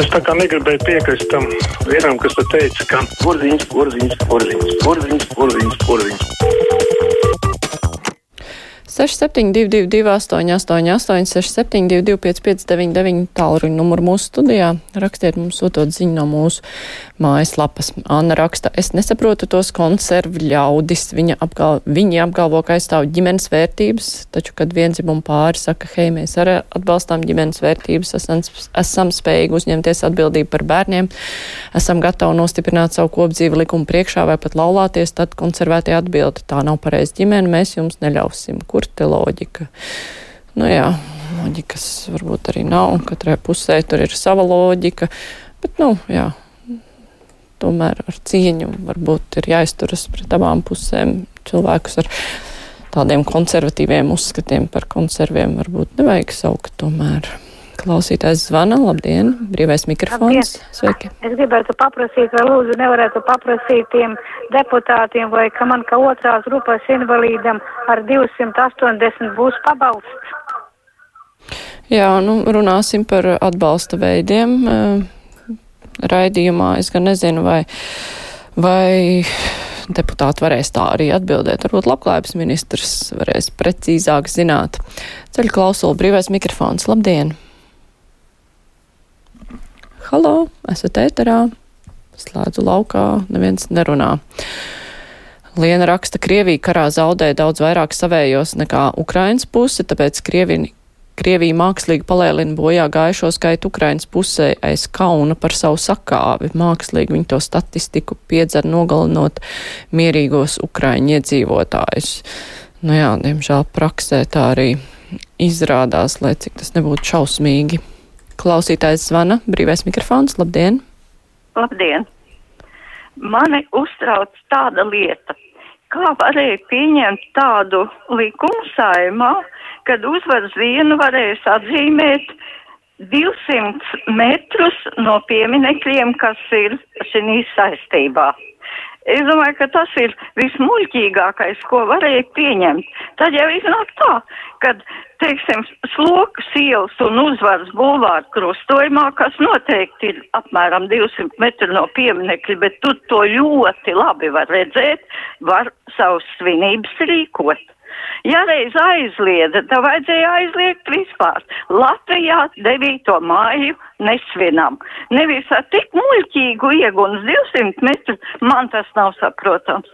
Es tā kā negribēju piekrist tam vienam, kas te teica, ka porziņš, porziņš, porziņš, porziņš, porziņš, porziņš. 6722, 888, 672, 559, tālruņa numuru mūsu studijā. Rakstiet mums, sūtot ziņu no mūsu mājaslapas. Anna raksta, es nesaprotu tos konservu ļaudis. Viņa apgal, viņi apgalvo, ka aizstāv ģimenes vērtības, taču, kad vienzimuma pāri saka, hei, mēs arī atbalstām ģimenes vērtības, esam, esam spējīgi uzņemties atbildību par bērniem, esam gatavi nostiprināt savu kopdzīvi likumu priekšā vai pat laulāties, tad konservētie atbildi, tā nav pareiza ģimene, mēs jums neļausim. Kur te loģika? Nu jā, loģikas varbūt arī nav, katrai pusē tur ir sava loģika, bet, nu, jā, tomēr ar cieņu varbūt ir jāizturas pret abām pusēm cilvēkus ar tādiem konservatīviem uzskatiem par konserviem varbūt nevajag saukt tomēr. Klausītājs zvana, labdien, brīvais mikrofons, labdien. sveiki. Es gribētu paprasīt, vai lūdzu nevarētu paprasīt tiem deputātiem, vai ka man kā otrās grupas invalīdam ar 280 būs pabalsts. Jā, nu runāsim par atbalsta veidiem raidījumā. Es gan nezinu, vai, vai deputāti varēs tā arī atbildēt. Varbūt labklājības ministrs varēs precīzāk zināt. Ceļu klausulu brīvais mikrofons. Labdien! Halo, esat ēterā? Slēdzu laukā, neviens nerunā. Liena raksta, Krievija karā zaudē daudz vairāk savējos nekā Ukrainas puse, tāpēc Krievija Krievija mākslīgi palēlina bojā gājušo skaitu Ukrainas pusē aiz kauna par savu sakāvi. Mākslīgi viņi to statistiku piedzer nogalinot mierīgos Ukraiņu iedzīvotājus. Nu jā, diemžēl praksē tā arī izrādās, lai cik tas nebūtu šausmīgi. Klausītājs zvana, brīvais mikrofons, labdien! Labdien! Mani uztrauc tāda lieta, kā varēja pieņemt tādu likumu saimā, kad uzvaras dienu varēs atzīmēt 200 metrus no pieminekļiem, kas ir šī saistībā. Es domāju, ka tas ir vismuļķīgākais, ko varēja pieņemt. Tad jau iznāk tā, ka, teiksim, slokas ielas un uzvaras bulvāra krustojumā, kas noteikti ir apmēram 200 metri no pieminekļa, bet tu to ļoti labi var redzēt, var savus svinības rīkot. Ja reiz aizliedza, tad vajadzēja aizliegt vispār. Latvijā 9. māju nesvinam. Nevis ar tik muļķīgu iegunu 200 metru, man tas nav saprotams.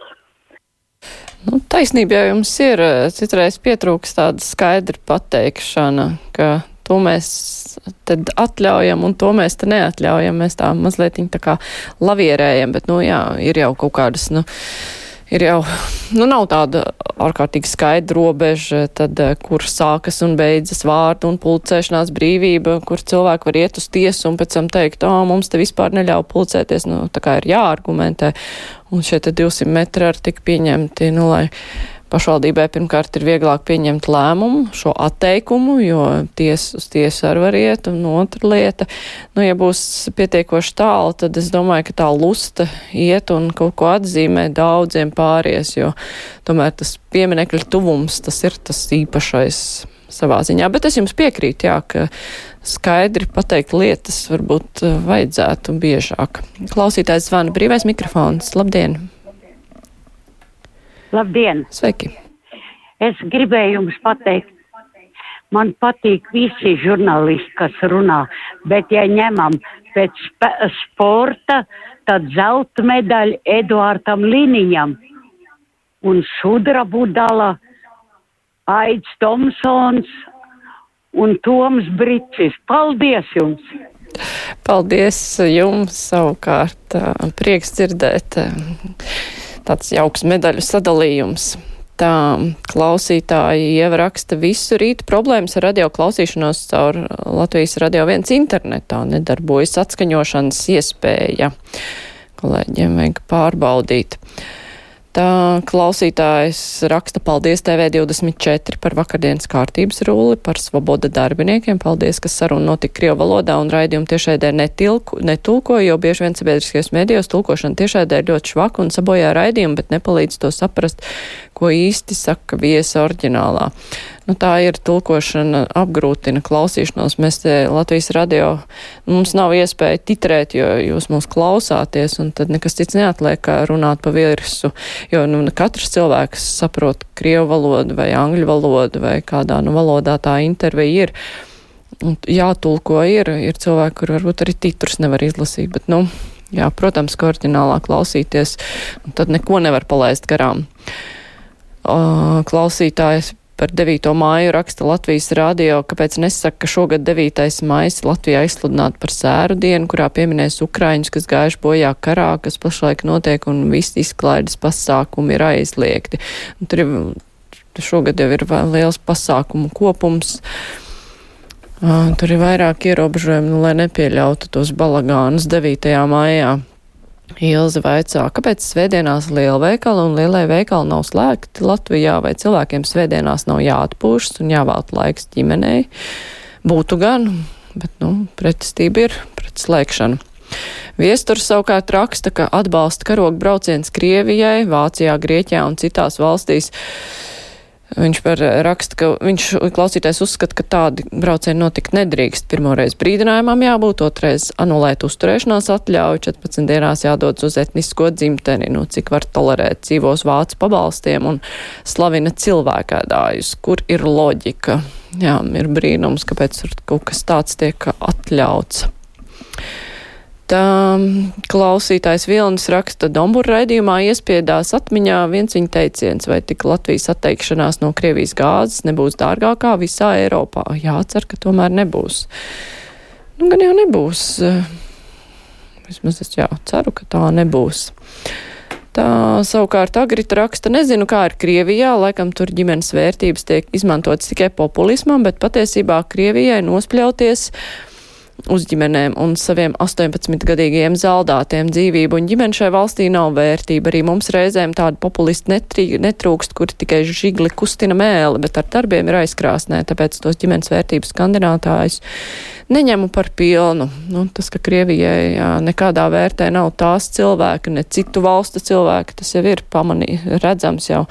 Nu, taisnība jau jums ir, citreiz pietrūks tāda skaidra pateikšana, ka to mēs tad atļaujam un to mēs te neatļaujam. Mēs tā mazliet tā kā lavierējam, bet, nu jā, ir jau kaut kādas, nu ir jau, nu, nav tāda ārkārtīgi skaidra robeža, tad, eh, kur sākas un beidzas vārdu un pulcēšanās brīvība, kur cilvēki var iet uz tiesu un pēc tam teikt, o, mums te vispār neļauj pulcēties, nu, tā kā ir jāargumentē. Un šie te 200 metri ar tik pieņemti, nu, lai pašvaldībai pirmkārt ir vieglāk pieņemt lēmumu, šo atteikumu, jo ties, uz tiesu arī var iet, un otra lieta, nu, ja būs pietiekoši tālu, tad es domāju, ka tā lusta iet un kaut ko atzīmē daudziem pāries, jo tomēr tas pieminekļa tuvums, tas ir tas īpašais savā ziņā. Bet es jums piekrītu, jā, ka skaidri pateikt lietas varbūt vajadzētu biežāk. Klausītājs zvana brīvais mikrofons. Labdien! Labdien! Sveiki! Es gribēju jums pateikt, man patīk visi žurnālisti, kas runā, bet ja ņemam pēc sporta, tad zelta medaļa Eduardam Liniņam un sudrabu dala Aids Tomsons un Toms Bricis. Paldies jums! Paldies jums savukārt. Prieks dzirdēt tāds jauks medaļu sadalījums. Tā klausītāji ieraksta visu rītu problēmas ar radio klausīšanos caur Latvijas radio viens internetā. Nedarbojas atskaņošanas iespēja. Kolēģiem vajag pārbaudīt. Tā klausītājs raksta paldies TV24 par vakardienas kārtības rūli, par svoboda darbiniekiem. Paldies, ka saruna notika Krievu valodā un raidījumu tiešēdē netulko, jo bieži vien sabiedriskajos mēdījos tulkošana tiešēdē ir ļoti švaka un sabojā raidījumu, bet nepalīdz to saprast, ko īsti saka viesa oriģinālā. Nu, tā ir tulkošana, apgrūtina klausīšanos. Mēs te Latvijas radio, mums nav iespēja titrēt, jo jūs mūs klausāties, un tad nekas cits neatliek, kā runāt pa virsu, jo nu, katrs cilvēks saprot krievu valodu vai angļu valodu vai kādā nu, valodā tā intervija ir. Un jātulko ir, ir cilvēki, kur varbūt arī titrus nevar izlasīt, bet, nu, jā, protams, ka orģinālā klausīties, tad neko nevar palaist garām. Klausītājs Par 9. māju raksta Latvijas rādio, kāpēc nesaka, ka šogad 9. mājas Latvijā izsludināt par sēru dienu, kurā pieminēs Ukraiņus, kas gājuši bojā karā, kas pašlaik notiek un visi izklaides pasākumi ir aizliegti. Un tur ir, šogad jau ir liels pasākumu kopums. Uh, tur ir vairāk ierobežojumu, nu, lai nepieļautu tos balagānus 9. maijā. Ilze vaicā, kāpēc svētdienās lielveikali un lielie veikali nav slēgti Latvijā, vai cilvēkiem svētdienās nav jāatpūšas un jāvēlt laiks ģimenei? Būtu gan, bet, nu, pretestība ir pret slēgšanu. Viesturs savukārt raksta, ka atbalsta karogu brauciens Krievijai, Vācijā, Grieķijā un citās valstīs Viņš par raksta, ka viņš klausītājs uzskata, ka tādi braucieni notikt nedrīkst. Pirmoreiz brīdinājumam jābūt, otrais anulēt uzturēšanās atļauju, 14 dienās jādodas uz etnisko dzimteni, nu cik var tolerēt dzīvos vācu pabalstiem un slavina cilvēkēdājus, kur ir loģika. Jā, ir brīnums, kāpēc kaut kas tāds tiek atļauts. Tā klausītājs Vilnis raksta Dombura raidījumā iespiedās atmiņā viens viņa teiciens, vai tik Latvijas atteikšanās no Krievijas gāzes nebūs dārgākā visā Eiropā. Jācer, ka tomēr nebūs. Nu, gan jau nebūs. Vismaz es jā, ceru, ka tā nebūs. Tā savukārt Agrita raksta, nezinu, kā ir Krievijā, laikam tur ģimenes vērtības tiek izmantotas tikai populismam, bet patiesībā Krievijai nospļauties uz ģimenēm un saviem 18-gadīgajiem zaldātiem dzīvību, un ģimene šai valstī nav vērtība. Arī mums reizēm tādi populisti netrī, netrūkst, kuri tikai žigli kustina mēli, bet ar darbiem ir aizkrāsnē, tāpēc tos ģimenes vērtības kandidātājus neņemu par pilnu. Nu, tas, ka Krievijai jā, nekādā vērtē nav tās cilvēki, ne citu valstu cilvēki, tas jau ir pamanī, redzams jau.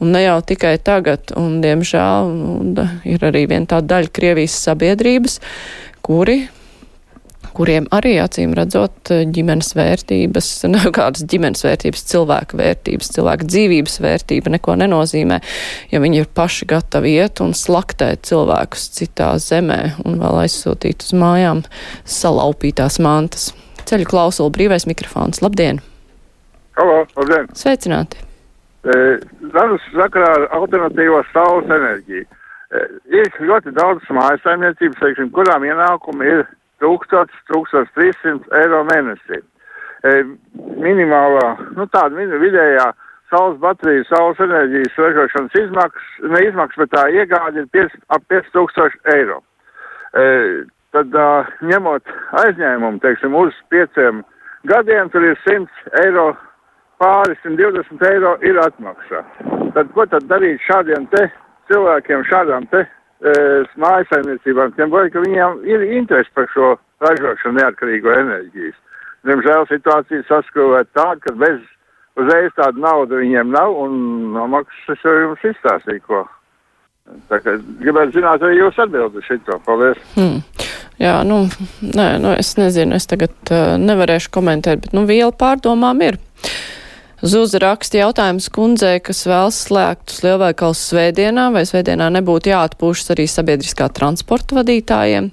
Un ne jau tikai tagad, un diemžēl un, ir arī viena tā daļa Krievijas sabiedrības, kuri kuriem arī acīm redzot ģimenes vērtības, ne kādas ģimenes vērtības, cilvēka vērtības, cilvēka dzīvības vērtība neko nenozīmē, ja viņi ir paši gatavi iet un slaktēt cilvēkus citā zemē un vēl aizsūtīt uz mājām salaupītās mantas. Ceļu klausulu brīvais mikrofons. Labdien! Halo, labdien! Sveicināti! Zarus sakarā ar alternatīvo saules enerģiju. E, ir ļoti daudz mājasaimniecības, teiksim, kurām ienākumi ir 1000, 1300 eiro mēnesī. E, minimālā, nu tāda min, vidējā saules bateriju, saules enerģijas ražošanas izmaksas, ne izmaksas, bet tā iegāde ir 5, ap 5000 eiro. E, tad uh, ņemot aizņēmumu, teiksim, uz pieciem gadiem, tur ir 100 eiro pāri 120 eiro ir atmaksa. Tad ko tad darīt šādiem te cilvēkiem, šādām te mājasaimniecībām, tiem vajag, ka viņiem ir interesi par šo ražošanu neatkarīgo enerģijas. Diemžēl situācija saskrūvē tāda, ka bez uzreiz tāda nauda viņiem nav, un no maksas jau jums izstāstīju, ko. Tā kā gribētu zināt, vai jūs atbildat šito. Paldies. Hmm. Jā, nu, nē, nu, es nezinu, es tagad uh, nevarēšu komentēt, bet, nu, viela pārdomām ir. Zuza raksta jautājums kundzei, kas vēlas slēgt uz lielveikalu svētdienā, vai svētdienā nebūtu jāatpūšas arī sabiedriskā transporta vadītājiem.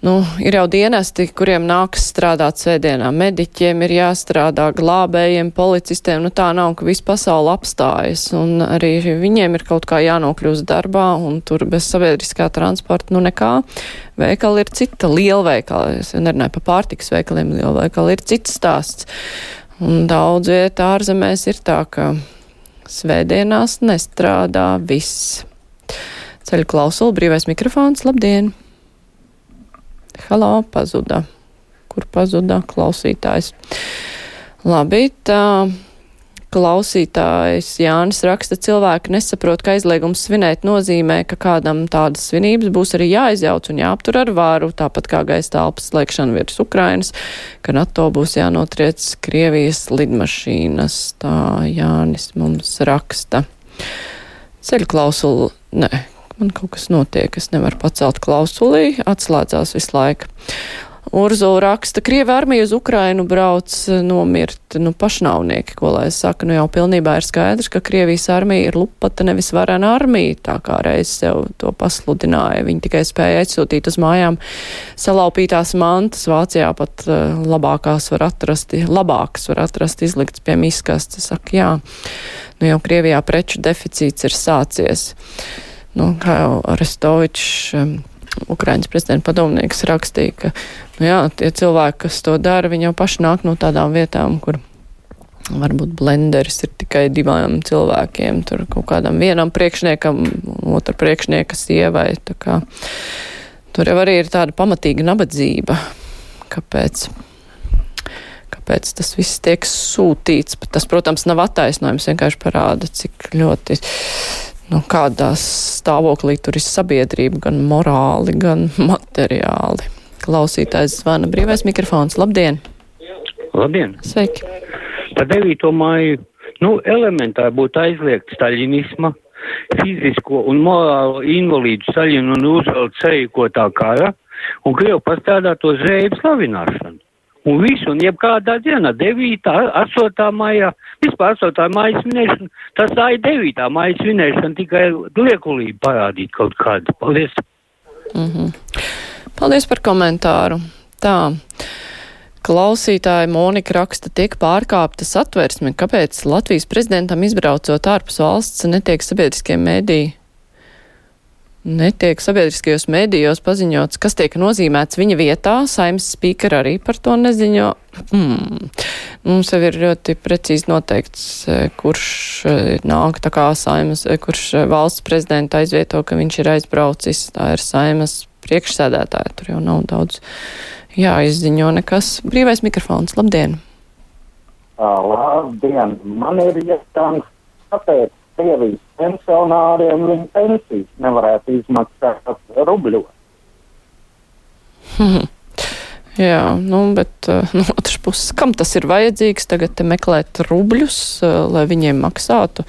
Nu, ir jau dienesti, kuriem nāks strādāt svētdienā. Mediķiem ir jāstrādā, glābējiem, policistiem. Nu, tā nav, ka viss pasaule apstājas. Un arī viņiem ir kaut kā jānokļūst darbā, un tur bez sabiedriskā transporta nu nekā. Veikali ir cita lielveikala. Es nerunāju par pārtiks veikaliem. Lielveikali ir cits stāsts. Un daudz vietā ārzemēs ir tā, ka svētdienās nestrādā viss. Ceļu klausulu, brīvais mikrofons, labdien! Halo, pazuda. Kur pazuda klausītājs? Labi, tā klausītājs Jānis raksta, cilvēki nesaprot, ka aizliegums svinēt nozīmē, ka kādam tādas svinības būs arī jāizjauc un jāaptur ar vāru, tāpat kā gaisa telpas slēgšana virs Ukrainas, ka NATO būs jānotriec Krievijas lidmašīnas. Tā Jānis mums raksta. ceļu klausulu, nē, man kaut kas notiek, es nevaru pacelt klausulī, atslēdzās visu laiku. Urzula raksta, Krieva armija uz Ukrainu brauc nomirt, nu, pašnāvnieki, ko lai es saku, nu jau pilnībā ir skaidrs, ka Krievijas armija ir lupata nevis varena armija, tā kā reiz sev to pasludināja. Viņi tikai spēja aizsūtīt uz mājām salaupītās mantas, Vācijā pat uh, labākās var atrast, labākas var atrast izlikts pie miskastes. Saka, jā, nu jau Krievijā preču deficīts ir sācies. Nu, kā jau Arestovičs. Ukraiņas prezidenta padomnieks rakstīja, ka nu jā, tie cilvēki, kas to dara, viņi jau paši nāk no tādām vietām, kur varbūt blenderis ir tikai divām cilvēkiem, tur kaut kādam vienam priekšniekam, otra priekšnieka sievai. Kā, tur jau arī ir tāda pamatīga nabadzība. Kāpēc? Kāpēc tas viss tiek sūtīts? Tas, protams, nav attaisnojums, vienkārši parāda, cik ļoti nu, kādā stāvoklī tur ir sabiedrība, gan morāli, gan materiāli. Klausītājs zvana brīvais mikrofons. Labdien! Labdien! Sveiki! Par 9. māju, nu, elementāri būtu aizliegt staļinisma, fizisko un morālo invalīdu saļinu un uzvelt seju, ko tā kara, un Krievu pastrādāto zēju slavināšanu. Un visu, un jebkādā dienā, 9. 8. maijā, vispār 8. maija svinēšana, tas tā ir 9. maija svinēšana, tikai liekulība parādīt kaut kādu. Paldies! Mm -hmm. Paldies par komentāru. Tā. Klausītāja Monika raksta, tiek pārkāpta satversme, kāpēc Latvijas prezidentam izbraucot ārpus valsts netiek sabiedriskie mēdī netiek sabiedriskajos mēdījos paziņots, kas tiek nozīmēts viņa vietā. Saimas spīkera arī par to neziņo. Hmm. Mums jau ir ļoti precīzi noteikts, e, kurš e, nāk tā kā saimas, e, kurš valsts prezidenta aizvieto, ka viņš ir aizbraucis. Tā ir saimas priekšsēdētāja. Tur jau nav daudz jāizziņo nekas. Brīvais mikrofons. Labdien! Labdien! Man ir jautājums, kāpēc Krievijas pensionāriem viņa pensijas nevarētu izmaksāt rubļos. Hmm. Jā, nu, bet uh, no otras puses, kam tas ir vajadzīgs tagad meklēt rubļus, uh, lai viņiem maksātu?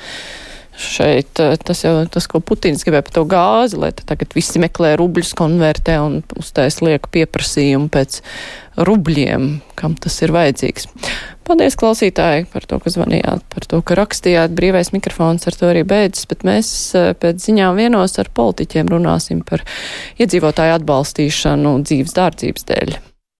Šeit uh, tas jau tas, ko Putins gribēja par to gāzi, lai tagad visi meklē rubļus, konvertē un uztais lieku pieprasījumu pēc rubļiem, kam tas ir vajadzīgs. Paldies, klausītāji, par to, ka zvanījāt, par to, ka rakstījāt. Brīvais mikrofons ar to arī beidzas, bet mēs eh, pēc ziņām vienos ar politiķiem runāsim par iedzīvotāju atbalstīšanu dzīves dārdzības dēļ.